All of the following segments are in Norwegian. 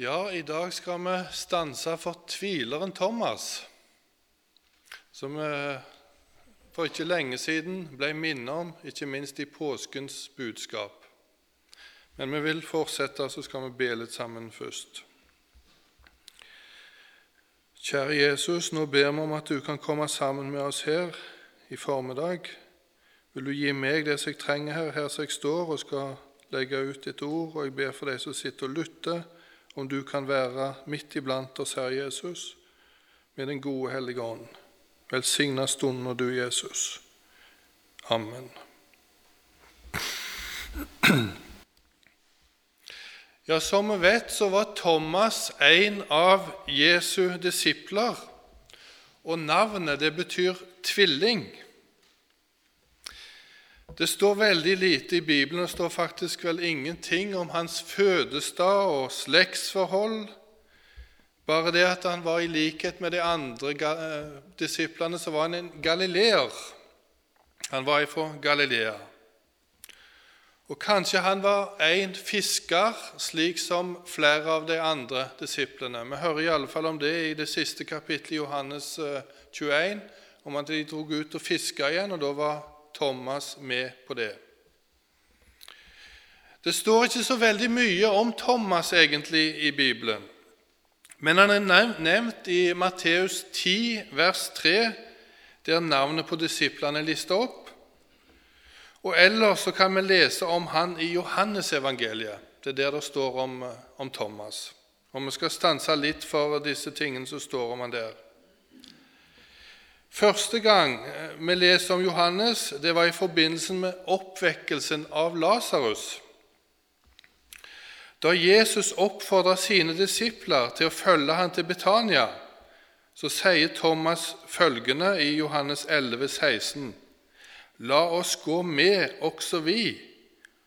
Ja, i dag skal vi stanse for tvileren Thomas, som vi for ikke lenge siden ble minnet om, ikke minst i påskens budskap. Men vi vil fortsette, så skal vi be litt sammen først. Kjære Jesus, nå ber vi om at du kan komme sammen med oss her i formiddag. Vil du gi meg det som jeg trenger her, her som jeg står og skal legge ut ditt ord, og jeg ber for de som sitter og lytter om du kan være midt iblant oss, Herre Jesus, med Den gode Hellige Ånd. Velsigna stunden du, Jesus. Amen. Ja, Som vi vet, så var Thomas en av Jesu disipler, og navnet det betyr tvilling. Det står veldig lite i Bibelen, det står faktisk vel ingenting om hans fødestad og slektsforhold. Bare det at han var i likhet med de andre eh, disiplene, så var han en galileer. Han var ifra Galilea. Og kanskje han var en fisker, slik som flere av de andre disiplene. Vi hører i alle fall om det i det siste kapittelet i Johannes 21, eh, om at de dro ut og fiska igjen, og da var Thomas med på det. Det står ikke så veldig mye om Thomas egentlig i Bibelen, men han er nevnt i Matteus 10, vers 3, der navnet på disiplene er lista opp. Og Ellers så kan vi lese om han i Johannesevangeliet. Det er der det står om, om Thomas. Og Vi skal stanse litt for disse tingene som står om han der. Første gang eh, vi leser om Johannes, det var i forbindelse med oppvekkelsen av Lasarus. Da Jesus oppfordra sine disipler til å følge han til Betania, så sier Thomas følgende i Johannes 11, 16, La oss gå med også vi,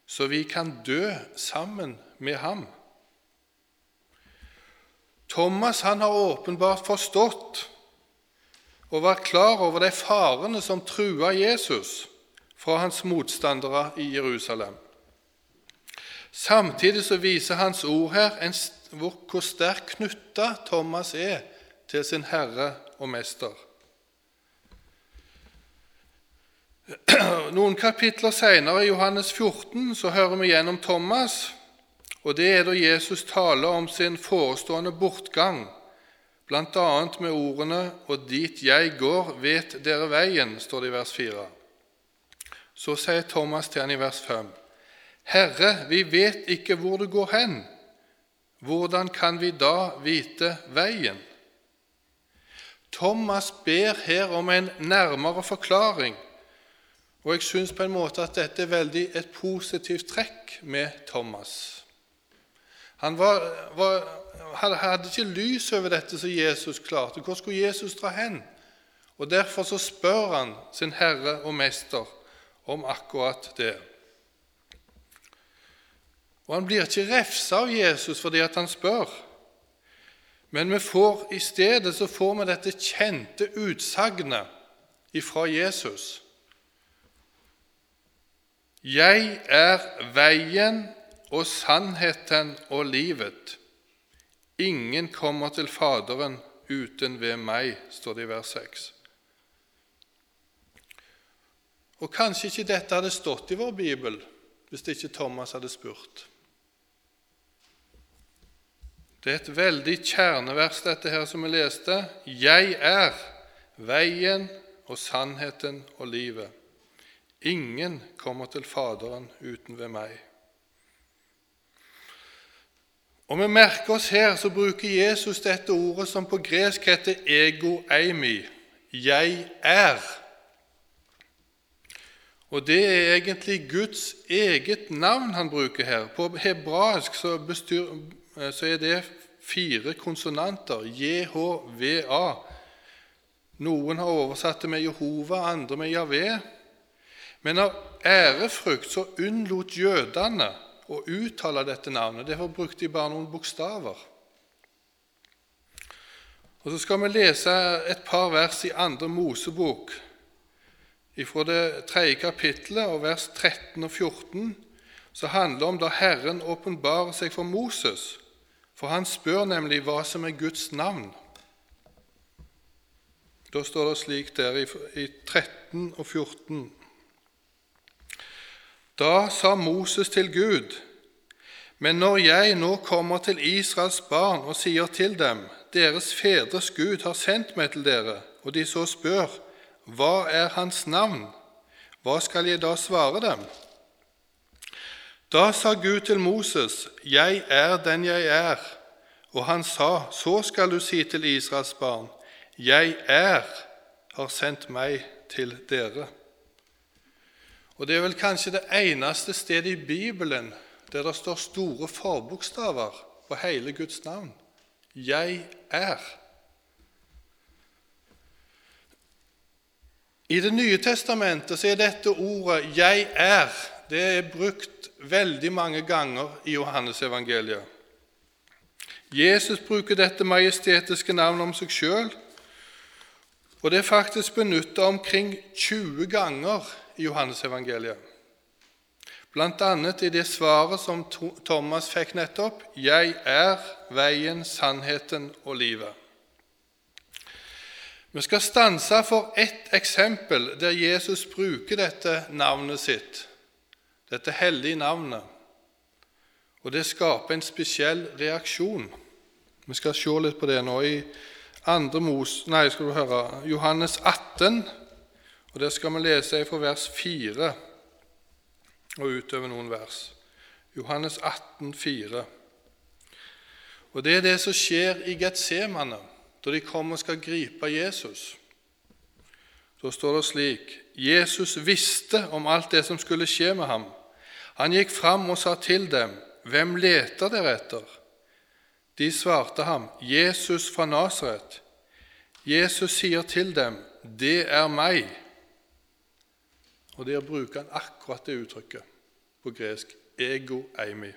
så vi kan dø sammen med ham. Thomas han har åpenbart forstått og var klar over de farene som trua Jesus fra hans motstandere i Jerusalem. Samtidig så viser hans ord her en, hvor, hvor sterkt knytta Thomas er til sin Herre og Mester. Noen kapitler senere, i Johannes 14, så hører vi gjennom Thomas, og det er da Jesus taler om sin forestående bortgang bl.a. med ordene 'Og dit jeg går, vet dere veien', står det i vers 4. Så sier Thomas til han i vers 5.: Herre, vi vet ikke hvor du går hen. Hvordan kan vi da vite veien? Thomas ber her om en nærmere forklaring, og jeg syns på en måte at dette er veldig et positivt trekk med Thomas. Han var, var, hadde ikke lys over dette som Jesus klarte. Hvor skulle Jesus dra hen? Og Derfor så spør han sin herre og mester om akkurat det. Og Han blir ikke refsa av Jesus fordi at han spør, men vi får, i stedet så får vi dette kjente utsagnet ifra Jesus. Jeg er veien og sannheten og livet. Ingen kommer til Faderen uten ved meg, står det i vers 6. Og Kanskje ikke dette hadde stått i vår bibel hvis ikke Thomas hadde spurt. Det er et veldig kjernevers, dette her som vi leste. Jeg er veien og sannheten og livet. Ingen kommer til Faderen uten ved meg. Og Vi merker oss her så bruker Jesus dette ordet som på gresk heter ego eimi. Jeg er. Og Det er egentlig Guds eget navn han bruker her. På hebraisk så, bestyr, så er det fire konsonanter. JHVA. Noen har oversatt det med Jehova, andre med Javé. Men av ærefrykt så unnlot jødene å uttale dette navnet. Derfor brukte de bare noen bokstaver. Og Så skal vi lese et par vers i andre Mosebok, fra det tredje kapittelet, og vers 13 og 14, som handler om da Herren åpenbarer seg for Moses For han spør nemlig hva som er Guds navn. Da står det slik der i 13 og 14. Da sa Moses til Gud, men når jeg nå kommer til Israels barn og sier til dem, deres fedres Gud har sendt meg til dere, og de så spør, hva er hans navn? Hva skal jeg da svare dem? Da sa Gud til Moses, Jeg er den jeg er. Og han sa, Så skal du si til Israels barn, Jeg er har sendt meg til dere. Og Det er vel kanskje det eneste stedet i Bibelen der det står store forbokstaver på hele Guds navn. Jeg er. I Det nye testamentet er dette ordet 'jeg er' det er brukt veldig mange ganger i Johannesevangeliet. Jesus bruker dette majestetiske navnet om seg sjøl, og det er faktisk benyttet omkring 20 ganger i Johannesevangeliet. Bl.a. i det svaret som Thomas fikk nettopp 'Jeg er veien, sannheten og livet'. Vi skal stanse for ett eksempel der Jesus bruker dette navnet sitt, dette hellige navnet, og det skaper en spesiell reaksjon. Vi skal se litt på det nå i andre Mos, nei, skal du høre, Johannes 18, og Det skal vi lese fra vers 4 og utover noen vers. Johannes 18, 4. Og Det er det som skjer i Getsemane, da de kommer og skal gripe Jesus. Da står det slik Jesus visste om alt det som skulle skje med ham. Han gikk fram og sa til dem, 'Hvem leter dere etter?' De svarte ham, 'Jesus fra Nasaret.' Jesus sier til dem, 'Det er meg.' Og Der bruker han akkurat det uttrykket på gresk, ego eimi.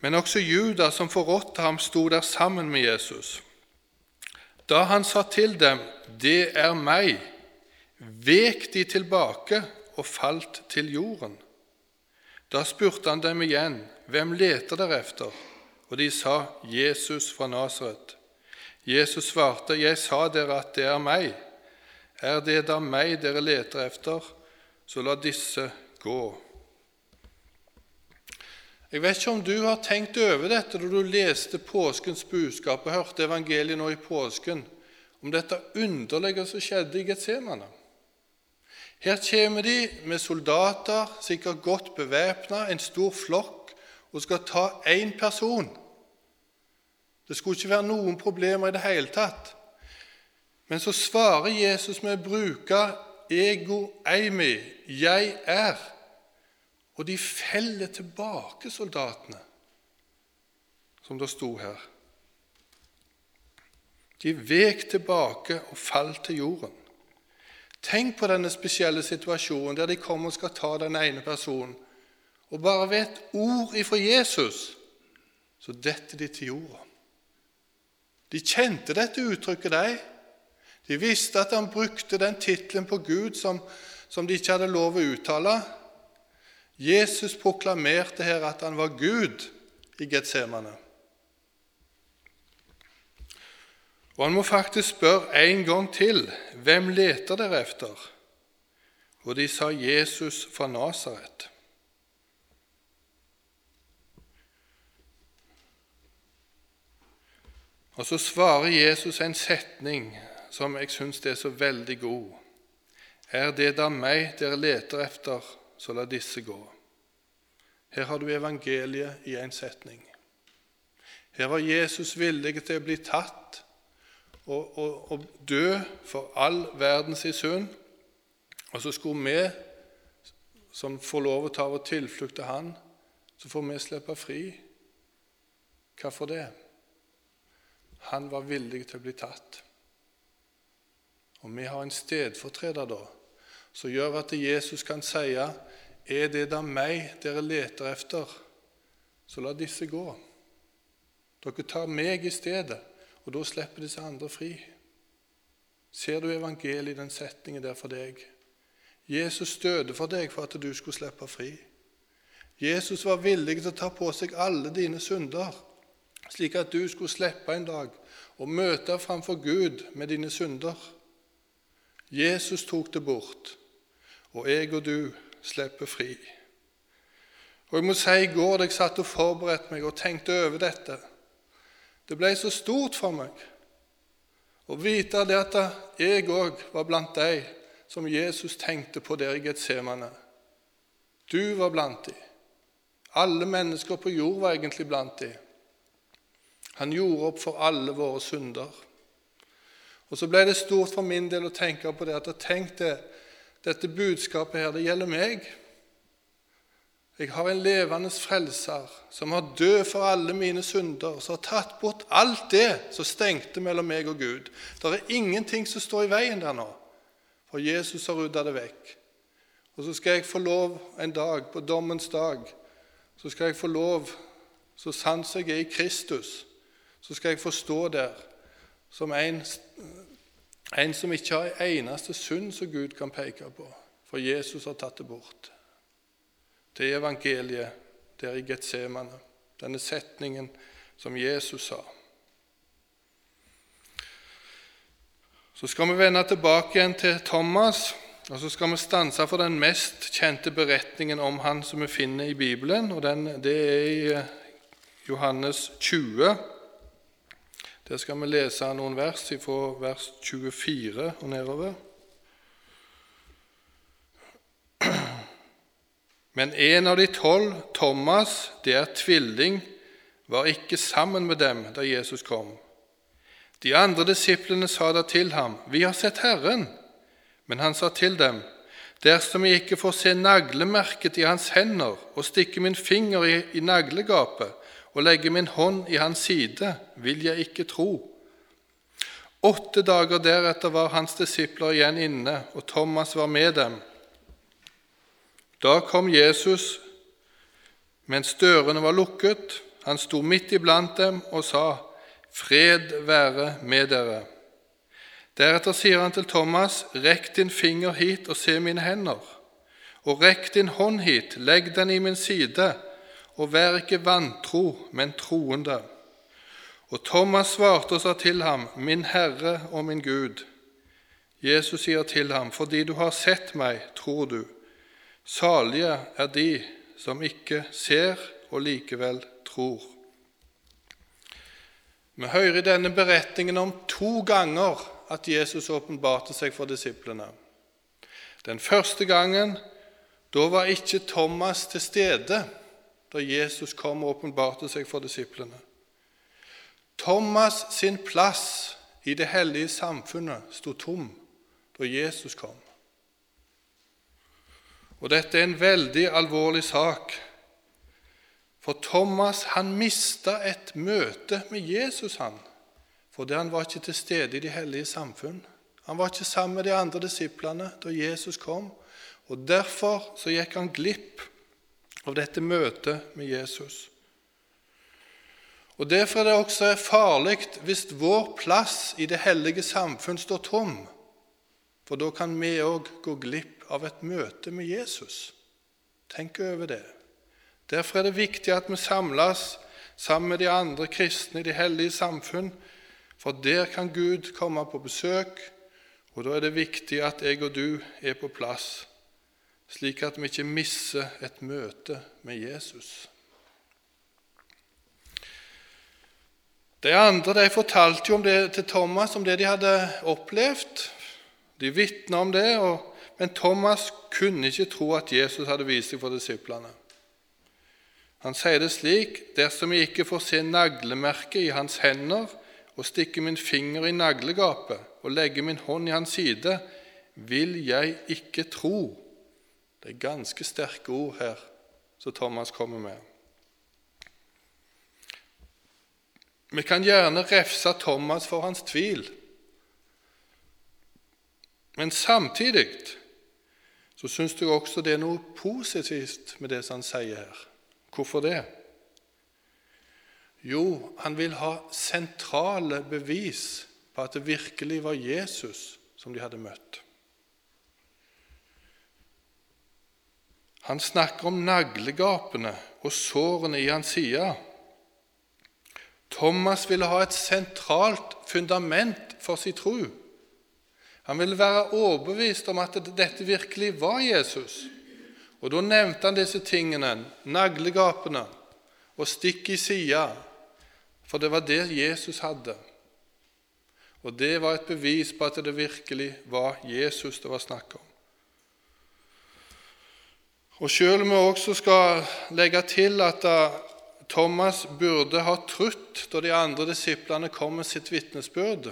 Men også Judas, som forrådte ham, sto der sammen med Jesus. Da han sa til dem, 'Det er meg', vek de tilbake og falt til jorden. Da spurte han dem igjen, 'Hvem leter dere efter?' Og de sa, 'Jesus fra Nasaret'. Jesus svarte, 'Jeg sa dere at det er meg.' Er det da meg dere leter efter, så la disse gå. Jeg vet ikke om du har tenkt over dette da du leste påskens budskap og hørte evangeliet nå i påsken, om dette underlige som skjedde i Getsemane. Her kommer de med soldater, sikkert godt bevæpna, en stor flokk, og skal ta én person. Det skulle ikke være noen problemer i det hele tatt. Men så svarer Jesus med å bruke ego eimi, 'jeg er'. Og de feller tilbake, soldatene, som det sto her. De vek tilbake og falt til jorden. Tenk på denne spesielle situasjonen der de kommer og skal ta den ene personen, og bare ved et ord ifra Jesus så detter de til jorda. De kjente dette uttrykket, de. De visste at han brukte den tittelen på Gud som, som de ikke hadde lov å uttale. Jesus proklamerte her at han var Gud i Getsemane. Og han må faktisk spørre en gang til hvem leter dere efter? Og de sa Jesus fra Nasaret. Og så svarer Jesus en setning som jeg syns er så veldig god. Er det da meg dere leter efter? så la disse gå. Her har du evangeliet i en setning. Her var Jesus villig til å bli tatt og, og, og dø for all verdens synd. Og så skulle vi, som får lov å ta vår tilflukt til Han, så får vi slippe fri. Hvorfor det? Han var villig til å bli tatt. Og vi har en stedfortreder da, som gjør at Jesus kan si er det da meg dere leter efter, så la disse gå. Dere tar meg i stedet, og da slipper disse andre fri. Ser du evangeliet i den setningen der for deg? Jesus døde for deg for at du skulle slippe fri. Jesus var villig til å ta på seg alle dine synder. slik at du skulle slippe en dag å møte framfor Gud med dine synder. Jesus tok det bort, og jeg og du slipper fri. Og jeg må si I går da jeg satt og forberedte meg og tenkte over dette Det ble så stort for meg å vite det at jeg òg var blant de som Jesus tenkte på der i Getsemane. Du var blant de. Alle mennesker på jord var egentlig blant de. Han gjorde opp for alle våre synder. Og Så ble det stort for min del å tenke på det at tenk det, dette budskapet her, det gjelder meg. Jeg har en levende frelser som har død for alle mine synder, som har tatt bort alt det som stengte mellom meg og Gud. Det er ingenting som står i veien der nå, for Jesus har rydda det vekk. Og så skal jeg få lov en dag, på dommens dag, så skal jeg få lov, så sant jeg er i Kristus, så skal jeg få stå der som en, en som ikke har en eneste synd som Gud kan peke på, for Jesus har tatt det bort. Det evangeliet der i Getsemane, denne setningen som Jesus sa. Så skal vi vende tilbake igjen til Thomas, og så skal vi stanse for den mest kjente beretningen om han som vi finner i Bibelen. og den, Det er i eh, Johannes 20. Der skal vi lese noen vers fra vers 24 og nedover. Men en av de tolv, Thomas, det er tvilling, var ikke sammen med dem da Jesus kom. De andre disiplene sa da til ham, 'Vi har sett Herren.' Men han sa til dem, 'Dersom jeg ikke får se naglemerket i hans hender' 'og stikke min finger i, i naglegapet' 'og legge min hånd i hans side, vil jeg ikke tro.' Åtte dager deretter var hans disipler igjen inne, og Thomas var med dem. Da kom Jesus mens dørene var lukket. Han sto midt iblant dem og sa, 'Fred være med dere.' Deretter sier han til Thomas, 'Rekk din finger hit og se mine hender.' 'Og rekk din hånd hit, legg den i min side.' 'Og vær ikke vantro, men troende.' Og Thomas svarte og sa til ham, 'Min Herre og min Gud.' Jesus sier til ham, 'Fordi du har sett meg, tror du.' Salige er de som ikke ser og likevel tror. Vi hører i denne beretningen om to ganger at Jesus åpenbarte seg for disiplene. Den første gangen da var ikke Thomas til stede da Jesus kom og åpenbarte seg for disiplene. Thomas sin plass i det hellige samfunnet sto tom da Jesus kom. Og dette er en veldig alvorlig sak. For Thomas han mista et møte med Jesus, han, fordi han var ikke til stede i det hellige samfunn. Han var ikke sammen med de andre disiplene da Jesus kom, og derfor så gikk han glipp av dette møtet med Jesus. Og Derfor er det også farlig hvis vår plass i det hellige samfunn står tom, for da kan vi òg gå glipp av et møte med Jesus. Tenk over det. Derfor er det viktig at vi samles sammen med de andre kristne i de hellige samfunn, for der kan Gud komme på besøk, og da er det viktig at jeg og du er på plass, slik at vi ikke misser et møte med Jesus. De andre de fortalte jo om det til Thomas om det de hadde opplevd. De vitna om det, og men Thomas kunne ikke tro at Jesus hadde vist seg for disiplene. Han sier det slik.: Dersom jeg ikke får se naglemerket i hans hender og stikke min finger i naglegapet og legge min hånd i hans side, vil jeg ikke tro. Det er ganske sterke ord her som Thomas kommer med. Vi kan gjerne refse Thomas for hans tvil, men samtidig så syns jeg også det er noe positivt med det som han sier her. Hvorfor det? Jo, han vil ha sentrale bevis på at det virkelig var Jesus som de hadde møtt. Han snakker om naglegapene og sårene i hans side. Thomas ville ha et sentralt fundament for sin tro. Han ville være overbevist om at dette virkelig var Jesus. Og Da nevnte han disse tingene, naglegapene og stikk i sida, for det var det Jesus hadde. Og det var et bevis på at det virkelig var Jesus det var snakk om. Og Selv om vi også skal legge til at Thomas burde ha trutt da de andre disiplene kom med sitt vitnesbyrd,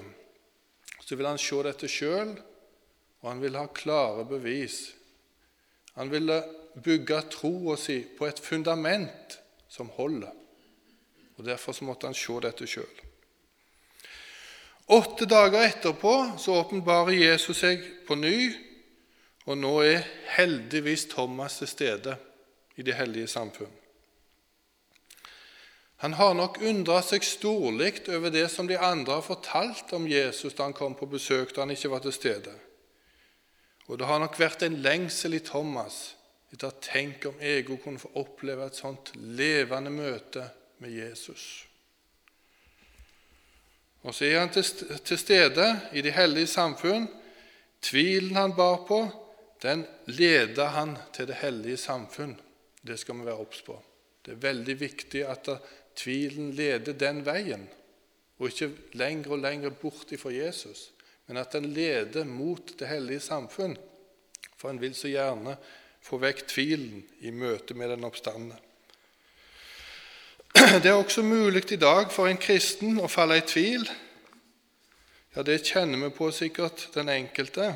så vil han se dette sjøl, og han vil ha klare bevis. Han ville bygge troa si på et fundament som holder. Og Derfor så måtte han se dette sjøl. Åtte dager etterpå så åpenbarer Jesus seg på ny, og nå er heldigvis Thomas til stede i Det hellige samfunn. Han har nok undra seg storlig over det som de andre har fortalt om Jesus da han kom på besøk da han ikke var til stede. Og det har nok vært en lengsel i Thomas etter å tenke om Ego kunne få oppleve et sånt levende møte med Jesus. Og så er han til stede i de hellige samfunn. Tvilen han bar på, den leder han til det hellige samfunn. Det skal vi være obs på. Det er veldig viktig at tvilen leder den veien, og ikke lenger og lenger bort fra Jesus, men at den leder mot det hellige samfunn. For en vil så gjerne få vekk tvilen i møte med den oppstandende. Det er også mulig i dag for en kristen å falle i tvil. Ja, det kjenner vi på sikkert den enkelte.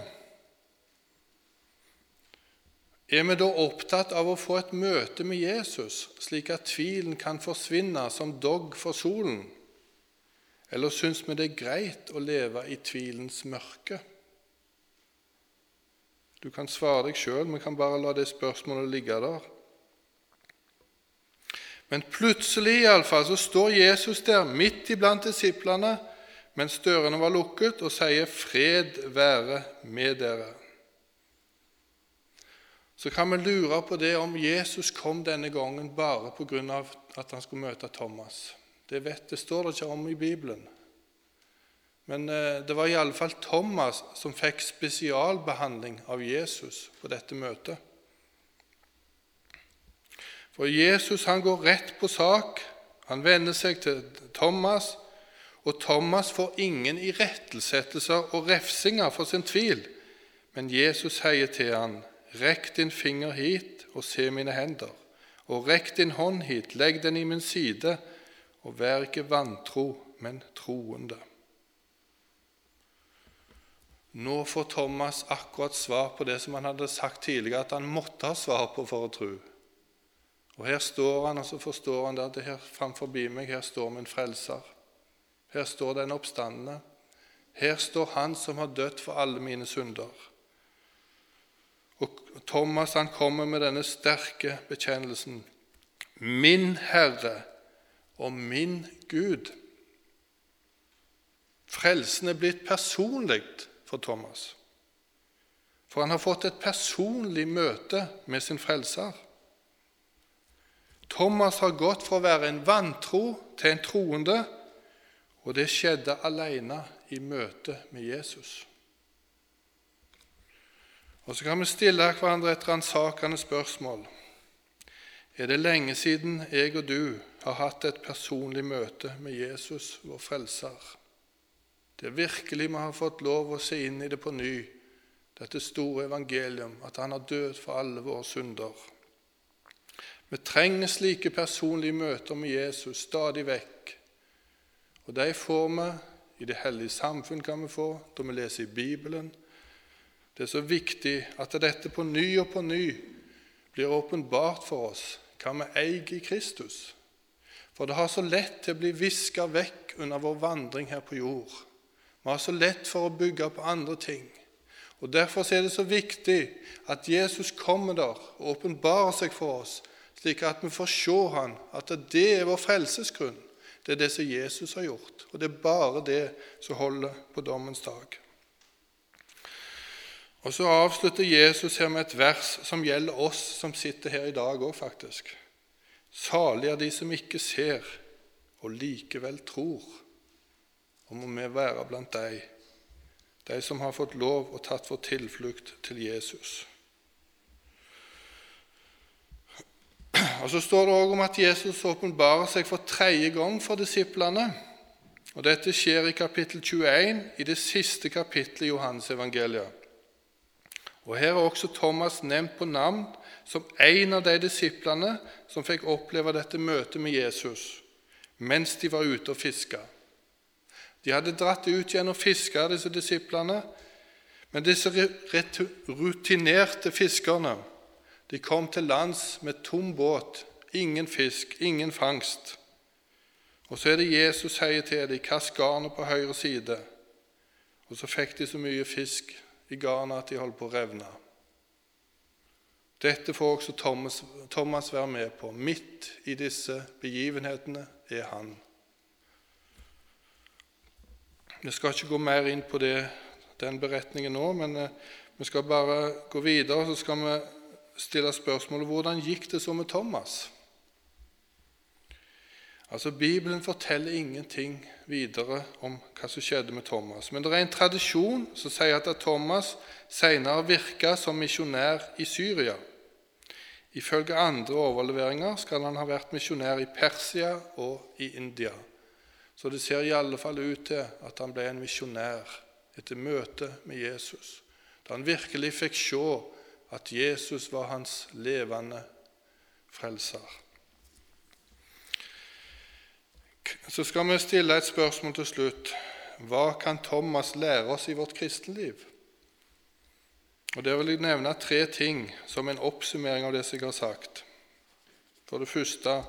Er vi da opptatt av å få et møte med Jesus, slik at tvilen kan forsvinne som dogg for solen? Eller syns vi det er greit å leve i tvilens mørke? Du kan svare deg sjøl, vi kan bare la det spørsmålet ligge der. Men plutselig i alle fall, så står Jesus der midt iblant disiplene mens dørene var lukket, og sier 'Fred være med dere'. Så kan vi lure på det om Jesus kom denne gangen bare pga. at han skulle møte Thomas. Det, vet, det står det ikke om i Bibelen. Men eh, det var i alle fall Thomas som fikk spesialbehandling av Jesus på dette møtet. For Jesus han går rett på sak. Han vender seg til Thomas, og Thomas får ingen irettesettelser og refsinger for sin tvil. Men Jesus sier til han, 'Rekk din finger hit og se mine hender.' 'Og rekk din hånd hit, legg den i min side, og vær ikke vantro, men troende.' Nå får Thomas akkurat svar på det som han hadde sagt tidligere at han måtte ha svar på for å tro. Og Her står han, og så forstår han at her framfor meg her står min frelser. Her står den oppstandende. Her står han som har dødd for alle mine synder. Og Thomas han kommer med denne sterke bekjennelsen. Min Herre og min Gud. Frelsen er blitt personlig for Thomas. For han har fått et personlig møte med sin frelser. Thomas har gått fra å være en vantro til en troende, og det skjedde alene i møte med Jesus. Og Så kan vi stille hverandre et ransakende spørsmål. Er det lenge siden jeg og du har hatt et personlig møte med Jesus, vår frelser? Det er virkelig vi har fått lov å se inn i det på ny, dette store evangelium, at han har dødd for alle våre synder. Vi trenger slike personlige møter med Jesus stadig vekk. Og de får vi i det hellige samfunn, kan vi få, da vi leser i Bibelen. Det er så viktig at dette på ny og på ny blir åpenbart for oss hva vi eier i Kristus. For det har så lett til å bli viska vekk under vår vandring her på jord. Vi har så lett for å bygge på andre ting. Og Derfor er det så viktig at Jesus kommer der og åpenbarer seg for oss, slik at vi får se han, at det er vår frelsesgrunn. Det er det som Jesus har gjort, og det er bare det som holder på dommens dag. Og Så avslutter Jesus her med et vers som gjelder oss som sitter her i dag òg, faktisk. Salig er de som ikke ser og likevel tror, og må vi være blant deg, de som har fått lov og tatt for tilflukt til Jesus. Og Så står det òg om at Jesus åpenbarer seg for tredje gang for disiplene. Og Dette skjer i kapittel 21, i det siste kapittelet i Johannes evangeliet. Og Her er også Thomas nevnt på navn som en av de disiplene som fikk oppleve dette møtet med Jesus mens de var ute og fiska. De hadde dratt ut igjen og fiske, disse disiplene, men disse rutinerte fiskerne de kom til lands med tom båt, ingen fisk, ingen fangst. Og så er det Jesus sier til dem, 'Kast garnet på høyre side.' Og så fikk de så mye fisk i garnet at de holdt på å revne. Dette får også Thomas, Thomas være med på. Midt i disse begivenhetene er han. Vi skal ikke gå mer inn på det, den beretningen nå, men eh, vi skal bare gå videre. Så skal vi stille spørsmålet hvordan gikk det så med Thomas? Altså, Bibelen forteller ingenting videre om hva som skjedde med Thomas. Men det er en tradisjon som sier at Thomas senere virka som misjonær i Syria. Ifølge andre overleveringer skal han ha vært misjonær i Persia og i India. Så det ser i alle fall ut til at han ble en misjonær etter møtet med Jesus, da han virkelig fikk se at Jesus var hans levende frelser. Så skal vi stille et spørsmål til slutt. Hva kan Thomas lære oss i vårt kristenliv? Og Der vil jeg nevne tre ting som en oppsummering av det som jeg har sagt. For det første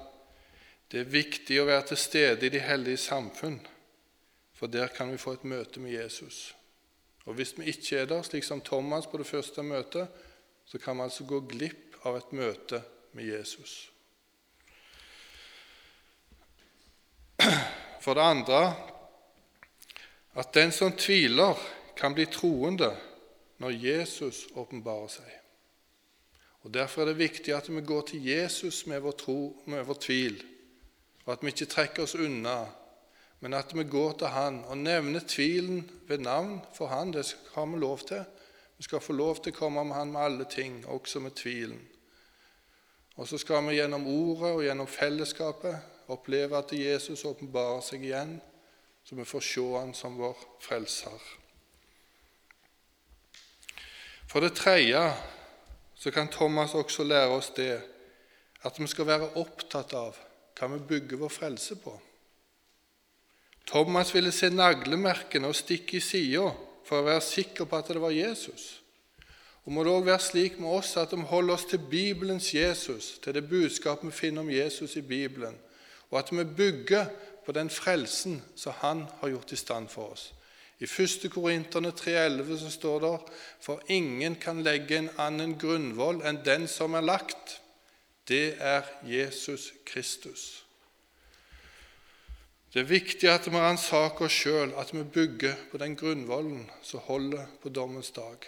det er viktig å være til stede i de hellige samfunn, for der kan vi få et møte med Jesus. Og Hvis vi ikke er der, slik som Thomas på det første møtet, så kan vi altså gå glipp av et møte med Jesus. For det andre at den som tviler, kan bli troende når Jesus åpenbarer seg. Og Derfor er det viktig at vi går til Jesus med vår tro, med vår tvil, og at vi ikke trekker oss unna, men at vi går til Han og nevner tvilen ved navn for Han. Det har vi lov til. Vi skal få lov til å komme med Han med alle ting, også med tvilen. Og så skal vi gjennom ordet og gjennom fellesskapet oppleve at Jesus åpenbarer seg igjen, så vi får se Han som vår frelser. For det tredje så kan Thomas også lære oss det at vi skal være opptatt av hva vi bygger vår frelse på. Thomas ville se naglemerkene og stikke i sida for å være sikker på at det var Jesus. Og må det òg være slik med oss at vi holder oss til Bibelens Jesus, til det budskapet vi finner om Jesus i Bibelen, og at vi bygger på den frelsen som Han har gjort i stand for oss. I 1. Korinterne 3,11 så står det For ingen kan legge en annen grunnvoll enn den som er lagt. Det er Jesus Kristus. Det er viktig at vi ransaker oss sjøl, at vi bygger på den grunnvollen som holder på dommens dag.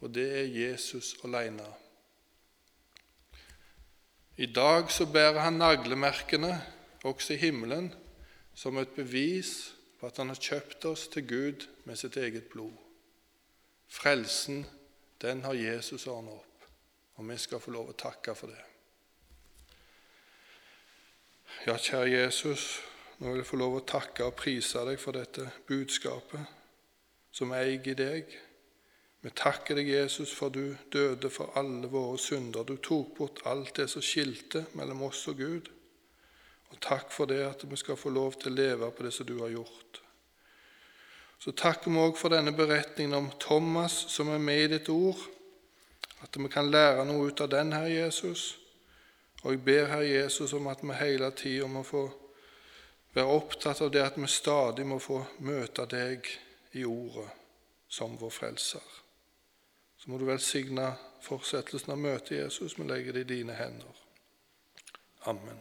Og det er Jesus alene. I dag så bærer han naglemerkene også i himmelen som et bevis på at han har kjøpt oss til Gud med sitt eget blod. Frelsen, den har Jesus ordnet opp, og vi skal få lov å takke for det. Ja, kjære Jesus, nå vil jeg få lov å takke og prise deg for dette budskapet som eier i deg. Vi takker deg, Jesus, for du døde for alle våre synder. Du tok bort alt det som skilte mellom oss og Gud. Og takk for det at vi skal få lov til å leve på det som du har gjort. Så takker vi òg for denne beretningen om Thomas som er med i ditt ord, at vi kan lære noe ut av den, Herre Jesus. Og jeg ber Herre Jesus om at vi hele tida må få være opptatt av det at vi stadig må få møte deg i Ordet som vår frelser. Så må du velsigne fortsettelsen av møtet, Jesus. Vi legger det i dine hender. Amen.